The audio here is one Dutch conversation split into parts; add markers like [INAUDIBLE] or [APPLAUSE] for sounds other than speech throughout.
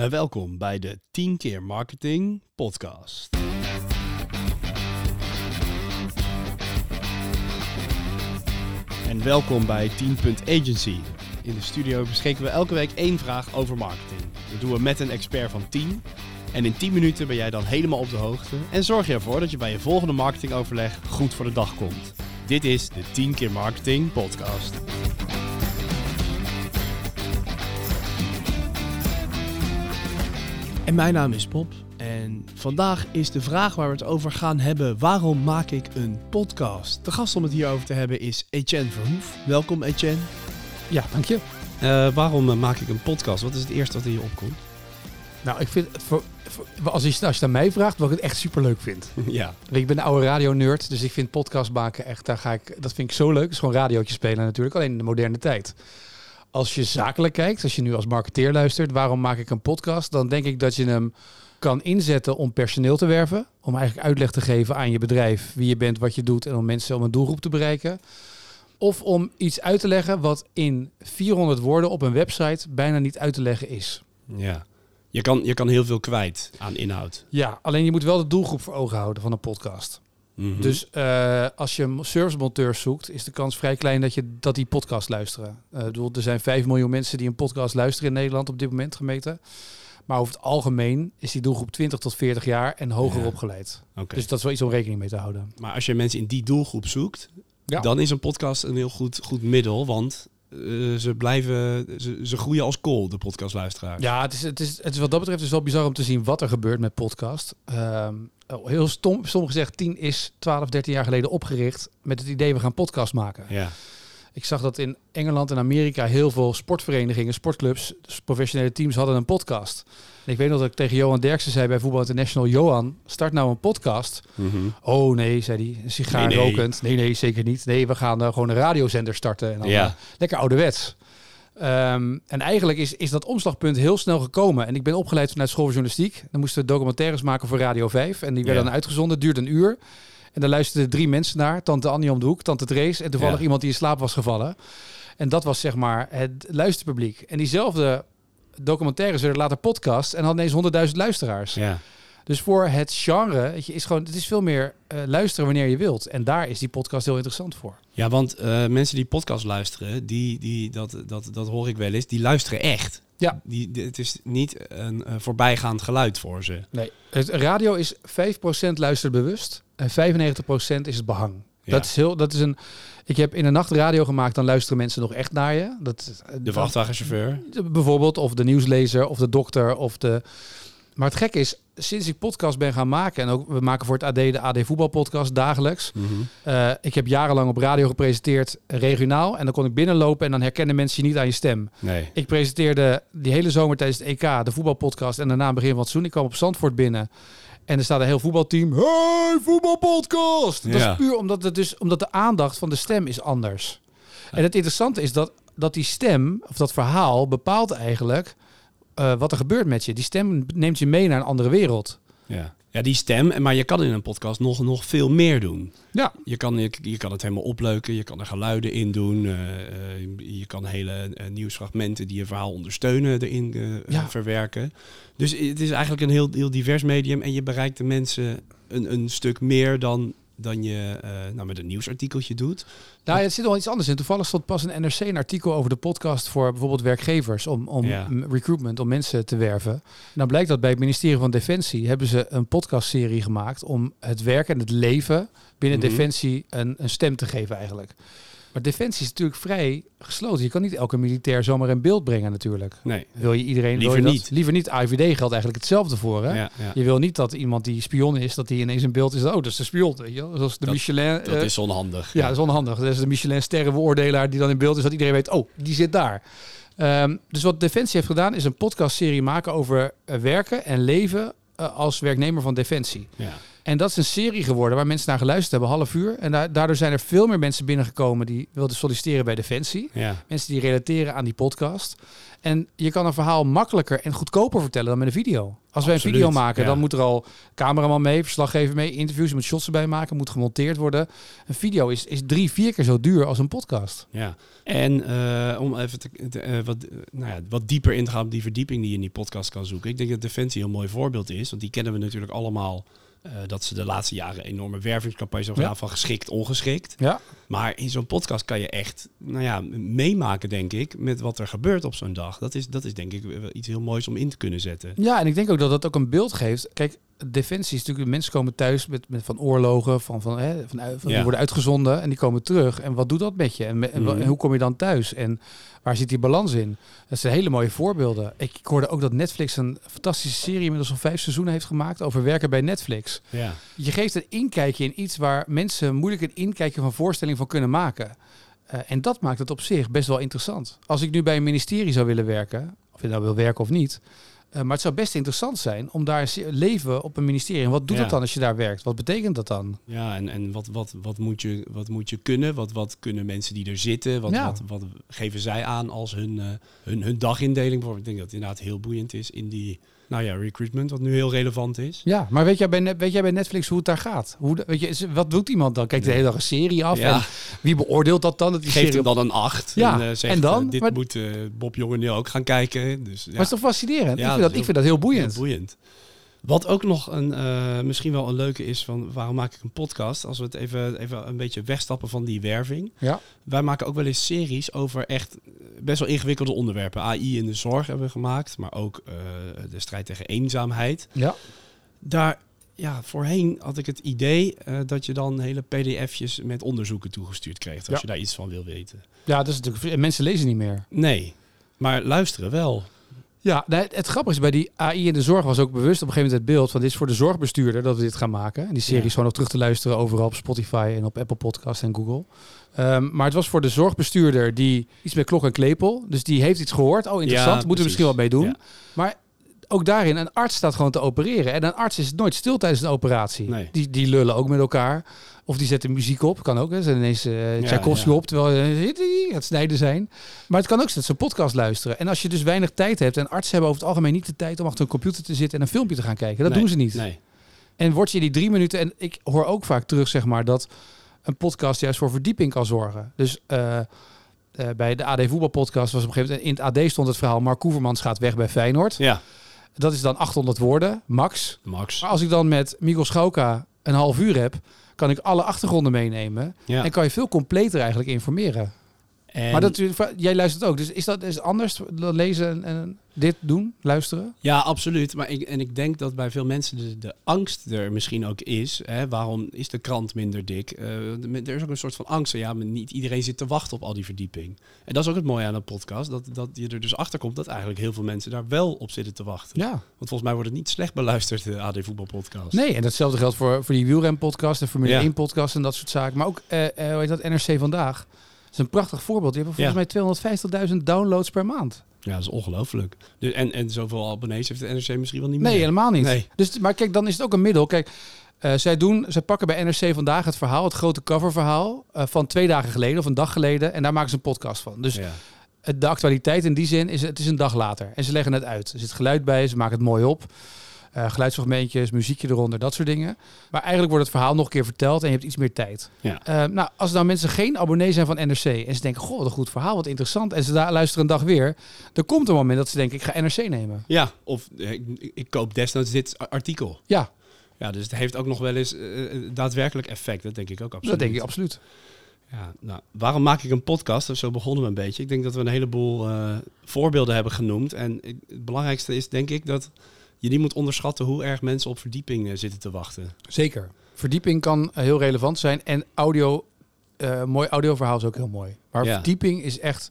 Uh, welkom bij de 10 keer marketing podcast. En welkom bij 10.agency. In de studio beschikken we elke week één vraag over marketing. Dat doen we met een expert van 10. En in 10 minuten ben jij dan helemaal op de hoogte en zorg je ervoor dat je bij je volgende marketingoverleg goed voor de dag komt. Dit is de 10 keer marketing podcast. En mijn naam is Bob. En vandaag is de vraag waar we het over gaan hebben: waarom maak ik een podcast? De gast om het hierover te hebben is Etienne Verhoef. Welkom Etienne. Ja, dank je. Uh, waarom eh, maak ik een podcast? Wat is het eerste wat in je opkomt? Nou, ik vind het voor, als, je, als je het aan mij vraagt, wat ik het echt super leuk vind. [LAUGHS] Ja. Ik ben een oude radio-nerd, dus ik vind podcast maken echt, daar ga ik, dat vind ik zo leuk. Het is gewoon radiootje spelen natuurlijk, alleen in de moderne tijd. Als je zakelijk kijkt, als je nu als marketeer luistert, waarom maak ik een podcast? Dan denk ik dat je hem kan inzetten om personeel te werven. Om eigenlijk uitleg te geven aan je bedrijf wie je bent, wat je doet en om mensen om een doelgroep te bereiken. Of om iets uit te leggen wat in 400 woorden op een website bijna niet uit te leggen is. Ja. Je kan, je kan heel veel kwijt aan inhoud. Ja, alleen je moet wel de doelgroep voor ogen houden van een podcast. Mhm. Dus uh, als je servicemonteurs zoekt, is de kans vrij klein dat, je, dat die podcast luisteren. Uh, bedoel, er zijn 5 miljoen mensen die een podcast luisteren in Nederland op dit moment gemeten. Maar over het algemeen is die doelgroep 20 tot 40 jaar en hoger Ja. opgeleid. Dus dat is wel iets om rekening mee te houden. Maar als je mensen in die doelgroep zoekt, Ja. dan is een podcast een heel goed, goed middel. Want eh, ze blijven, ze, ze groeien als kool, de podcastluisteraars. Ja, het is, het, is, het is wat dat betreft is wel bizar om te zien wat er gebeurt met podcast. Ehm, oh, heel stom, stom gezegd, 10 is 12, 13 jaar geleden opgericht met het idee we gaan podcast maken. Ja. Ik zag dat in Engeland en Amerika heel veel sportverenigingen, sportclubs, dus professionele teams hadden een podcast. En ik weet nog dat ik tegen Johan Derksen zei bij Voetbal International, Johan, start nou een podcast. Mhm. Oh nee, zei hij, een sigaar Nee, nee. rokend. Nee, nee, zeker niet. Nee, we gaan eh, gewoon een radiozender starten. En dan, Ja. eh, lekker ouderwets. Ehm, en eigenlijk is, is dat omslagpunt heel snel gekomen. En ik ben opgeleid vanuit school voor journalistiek. Dan moesten we documentaires maken voor Radio 5. En die werden Ja. dan uitgezonden, duurde een uur. En daar luisterden drie mensen naar. Tante Annie om de hoek, tante Trace en toevallig Ja. iemand die in slaap was gevallen. En dat was zeg maar het luisterpubliek. En diezelfde documentaires werden later podcast en hadden ineens 100.000 luisteraars. ja. Dus voor het genre, weet je, is gewoon, het is veel meer eh, luisteren wanneer je wilt. En daar is die podcast heel interessant voor. Ja, want eh, mensen die podcast luisteren, die, die, dat, dat, dat hoor ik wel eens, die luisteren echt. Ja. Die, die- het is niet een eh, voorbijgaand geluid voor ze. Nee. Het radio is 5% luistert bewust en 95% is het behang. Ja. Dat is heel, dat is een. Ik heb in de nacht radio gemaakt, dan luisteren mensen nog echt naar je. Dat, De vrachtwagenchauffeur. Bijvoorbeeld, of de nieuwslezer, of de dokter, of de. Maar het gekke is, sinds ik podcast ben gaan maken, en ook we maken voor het AD de AD voetbalpodcast dagelijks. Mhm. Eh, ik heb jarenlang op radio gepresenteerd, regionaal. En dan kon ik binnenlopen en dan herkennen mensen je niet aan je stem. Nee. Ik presenteerde die hele zomer tijdens het EK de voetbalpodcast. En daarna begin van het seizoen. Ik kwam op Zandvoort binnen. En er staat een heel voetbalteam. Hey, voetbalpodcast! Dat Ja. is puur omdat, het dus, omdat de aandacht van de stem is anders. En het interessante is dat, dat die stem, of dat verhaal, bepaalt eigenlijk eh, wat er gebeurt met je. Die stem neemt je mee naar een andere wereld. Ja. ja, die stem. Maar je kan in een podcast nog, nog veel meer doen. Ja. Je kan, je, je kan het helemaal opleuken, je kan er geluiden in doen. eh, eh, je kan hele nieuwsfragmenten die je verhaal ondersteunen erin Ja. verwerken. Dus het is eigenlijk een heel, heel divers medium en je bereikt de mensen een, een stuk meer dan, dan je eh, nou, met een nieuwsartikeltje doet. Nou, ja, het zit wel iets anders in. Toevallig stond pas een NRC een artikel over de podcast voor bijvoorbeeld werkgevers om, om Ja. recruitment, om mensen te werven. En dan blijkt dat bij het ministerie van Defensie hebben ze een podcastserie gemaakt om het werk en het leven binnen Mhm. Defensie een, een stem te geven eigenlijk. Maar Defensie is natuurlijk vrij gesloten. Je kan niet elke militair zomaar in beeld brengen natuurlijk. Nee, Wil je iedereen... wil Liever je niet. Liever niet. AIVD geldt eigenlijk hetzelfde voor. Hè? ja, ja. Je wil niet dat iemand die spion is, dat die ineens in beeld is. Oh, dat is de spion. Weet je? Zoals de Dat- Michelin... dat eh, is onhandig. ja, dat is onhandig. Dat is de Michelin sterrenbeoordelaar die dan in beeld is dat iedereen weet, oh, die zit daar. Ehm, dus wat Defensie heeft gedaan is een podcastserie maken over eh, werken en leven eh, als werknemer van Defensie. Ja. En dat is een serie geworden waar mensen naar geluisterd hebben, half uur. En da- daardoor zijn er veel meer mensen binnengekomen die wilden solliciteren bij Defensie. Ja. Mensen die relateren aan die podcast. En je kan een verhaal makkelijker en goedkoper vertellen dan met een video. Als wij een video maken, ja. dan moet er al cameraman mee, verslaggever mee, interviews met shots erbij maken, moet gemonteerd worden. Een video is, is drie, vier keer zo duur als een podcast. Ja, en eh, om even te, te- eh, wat, nou ja, wat dieper in te gaan op die verdieping die je in die podcast kan zoeken. Ik denk dat Defensie een mooi voorbeeld is, want die kennen we natuurlijk allemaal. Eh, dat ze de laatste jaren enorme wervingscampagnes hebben Ja. gedaan van geschikt, ongeschikt. Ja, Maar in zo'n podcast kan je echt nou ja, meemaken, denk ik, met wat er gebeurt op zo'n dag. Dat is, dat is denk ik wel iets heel moois om in te kunnen zetten. Ja, en ik denk ook dat dat ook een beeld geeft. Kijk, defensie is natuurlijk, mensen komen thuis met, met van oorlogen, van, van, hè, van, uit- van Ja. die worden uitgezonden en die komen terug. En wat doet dat met je? En, me- en wa- Mhm. en hoe kom je dan thuis? En waar zit die balans in? Dat zijn hele mooie voorbeelden. Ik, ik hoorde ook dat Netflix een fantastische serie inmiddels al vijf seizoenen heeft gemaakt over werken bij Netflix. Ja, Je geeft een inkijkje in iets waar mensen moeilijk een inkijkje van voorstelling van kunnen maken. Eh, en dat maakt het op zich best wel interessant. Als ik nu bij een ministerie zou willen werken, of je nou wil werken of niet. Eh, maar het zou best interessant zijn om daar leven op een ministerie. En wat doet Ja. dat dan als je daar werkt? Wat betekent dat dan? ja en, en wat, wat, wat, moet je, wat moet je kunnen? Wat, wat kunnen mensen die er zitten? Wat, Ja. wat, wat geven zij aan als hun, eh, hun, hun dagindeling? Bijvoorbeeld, Ik denk dat het inderdaad heel boeiend is in die nou ja, recruitment, wat nu heel relevant is. Ja, maar weet jij bij, weet jij bij Netflix hoe het daar gaat? Hoe, weet je, wat doet iemand dan? Kijkt de hele dag een serie af? Ja. En wie beoordeelt dat dan? Dat die Geeft serie hem dan een 8. Ja, en, eh, zegt, en dan? eh, dit Maar- moet eh, Bob Jongen nu ook gaan kijken. Dus, ja. Maar het is toch fascinerend? Ja, ik, vind dat, ik vind dat heel boeiend. Heel boeiend. Wat ook nog een, misschien wel een leuke is van waarom maak ik een podcast? Als we het even, even een beetje wegstappen van die werving. Ja. Wij maken ook wel eens series over echt best wel ingewikkelde onderwerpen. AI in de zorg hebben we gemaakt, maar ook de strijd tegen eenzaamheid. Ja. Daar, ja, voorheen had ik het idee eh, dat je dan hele pdf'jes met onderzoeken toegestuurd kreeg. Als Ja. je daar iets van wil weten. ja, dat is natuurlijk. en Mensen lezen niet meer. Nee, maar luisteren wel. Ja, het, het grappige is, bij die AI in de zorg was ook bewust op een gegeven moment het beeld van dit is voor de zorgbestuurder dat we dit gaan maken. En die serie Ja. is gewoon nog terug te luisteren overal op Spotify en op Apple Podcasts en Google. Ehm, maar het was voor de zorgbestuurder die iets met klok en klepel. Dus die heeft iets gehoord. Oh, interessant. Ja, Moeten we misschien wat mee doen. Ja. Maar ook daarin, een arts staat gewoon te opereren. En een arts is nooit stil tijdens een operatie. Nee. Die, die lullen ook met elkaar. Of die zetten muziek op. Kan ook. Hè. Ze ineens eh Ja, Tchaikovsky ja. op. Terwijl uh, het snijden zijn. Maar het kan ook zijn dat ze een podcast luisteren. En als je dus weinig tijd hebt. En artsen hebben over het algemeen niet de tijd om achter een computer te zitten en een filmpje te gaan kijken. Dat Nee, doen ze niet. Nee. En word je die drie minuten. En ik hoor ook vaak terug, zeg maar, dat een podcast juist voor verdieping kan zorgen. Dus eh, eh, bij de AD Voetbalpodcast was op een gegeven moment. In het AD stond het verhaal. Mark Koevermans gaat weg bij Feyenoord. Ja, Dat is dan 800 woorden, max. Max. Maar als ik dan met Mikkel Schauka een half uur heb, kan ik alle achtergronden meenemen. Ja. En kan je veel completer eigenlijk informeren. En- Maar dat, jij luistert ook. Dus is dat is anders dan lezen en, en dit doen, luisteren? Ja, absoluut. Maar ik, en ik denk dat bij veel mensen de, de angst er misschien ook is. Hè? Waarom is de krant minder dik? Eh, de- er is ook een soort van angst. Ja, maar niet iedereen zit te wachten op al die verdieping. En dat is ook het mooie aan een podcast. Dat, dat je er dus achter komt dat eigenlijk heel veel mensen daar wel op zitten te wachten. Ja. Want volgens mij wordt het niet slecht beluisterd, de AD Voetbalpodcast. Nee, en datzelfde geldt voor, voor die wielrenpodcast en Formule Ja. 1 podcast en dat soort zaken. Maar ook, eh, eh, hoe heet dat, NRC Vandaag. Is een prachtig voorbeeld. Die hebben volgens mij 250.000 downloads per maand. Ja, dat is ongelooflijk. Dus, en, en zoveel abonnees heeft de NRC misschien wel niet Nee, meer. helemaal niet. Nee. Dus, maar kijk, dan is het ook een middel. Kijk, eh, zij, doen, zij pakken bij NRC vandaag het verhaal, het grote coververhaal eh, van twee dagen geleden of een dag geleden. En daar maken ze een podcast van. Dus Ja. het- de actualiteit in die zin is het is een dag later. En ze leggen het uit. Er zit geluid bij, ze maken het mooi op. Eh, geluidsfragmentjes, muziekje eronder, dat soort dingen. Maar eigenlijk wordt het verhaal nog een keer verteld en je hebt iets meer tijd. Ja. Eh, nou, als nou mensen geen abonnee zijn van NRC en ze denken, goh, wat een goed verhaal, wat interessant. En ze daar luisteren een dag weer. Dan komt een moment dat ze denken, ik ga NRC nemen. ja, of eh, ik, ik koop desnoods dit artikel. Ja, Ja, dus het heeft ook nog wel eens daadwerkelijk effect. Dat denk ik ook absoluut. dat denk ik absoluut. Ja, nou, waarom maak ik een podcast? Zo begonnen we een beetje. Ik denk dat we een heleboel voorbeelden hebben genoemd. En het belangrijkste is denk ik dat je niet moet onderschatten hoe erg mensen op verdieping eh, zitten te wachten. Zeker. Verdieping kan eh, heel relevant zijn. En audio, eh mooi audioverhaal is ook heel mooi. Maar Ja. verdieping is echt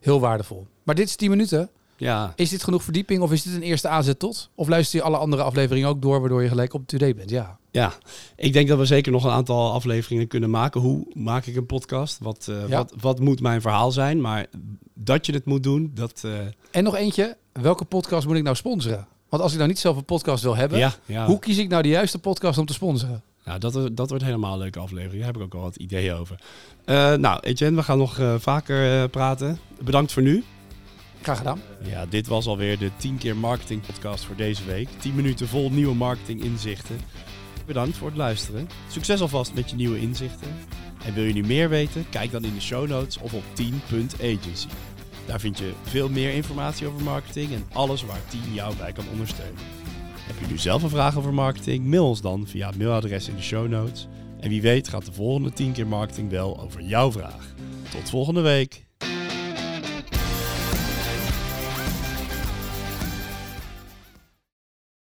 heel waardevol. Maar dit is 10 minuten. Ja, Is dit genoeg verdieping of is dit een eerste aanzet tot? Of luister je alle andere afleveringen ook door, waardoor je gelijk op to-date bent? Ja. ja, ik denk dat we zeker nog een aantal afleveringen kunnen maken. Hoe maak ik een podcast? Wat, Ja. wat, wat moet mijn verhaal zijn? Maar dat je het moet doen, dat... En nog eentje. Welke podcast moet ik nou sponsoren? Want als ik nou niet zelf een podcast wil hebben, Ja, ja. hoe kies ik nou de juiste podcast om te sponsoren? Nou, dat, dat wordt helemaal een leuke aflevering. Daar heb ik ook al wat ideeën over. Eh, nou, Etienne, we gaan nog eh, vaker eh, praten. Bedankt voor nu. Graag gedaan. Ja, dit was alweer de 10 keer marketing podcast voor deze week. 10 minuten vol nieuwe marketing inzichten. Bedankt voor het luisteren. Succes alvast met je nieuwe inzichten. En wil je nu meer weten? Kijk dan in de show notes of op 10.agency. Daar vind je veel meer informatie over marketing en alles waar 10 jou bij kan ondersteunen. Heb je nu zelf een vraag over marketing? Mail ons dan via het mailadres in de show notes. En wie weet gaat de volgende 10 keer marketing wel over jouw vraag. Tot volgende week.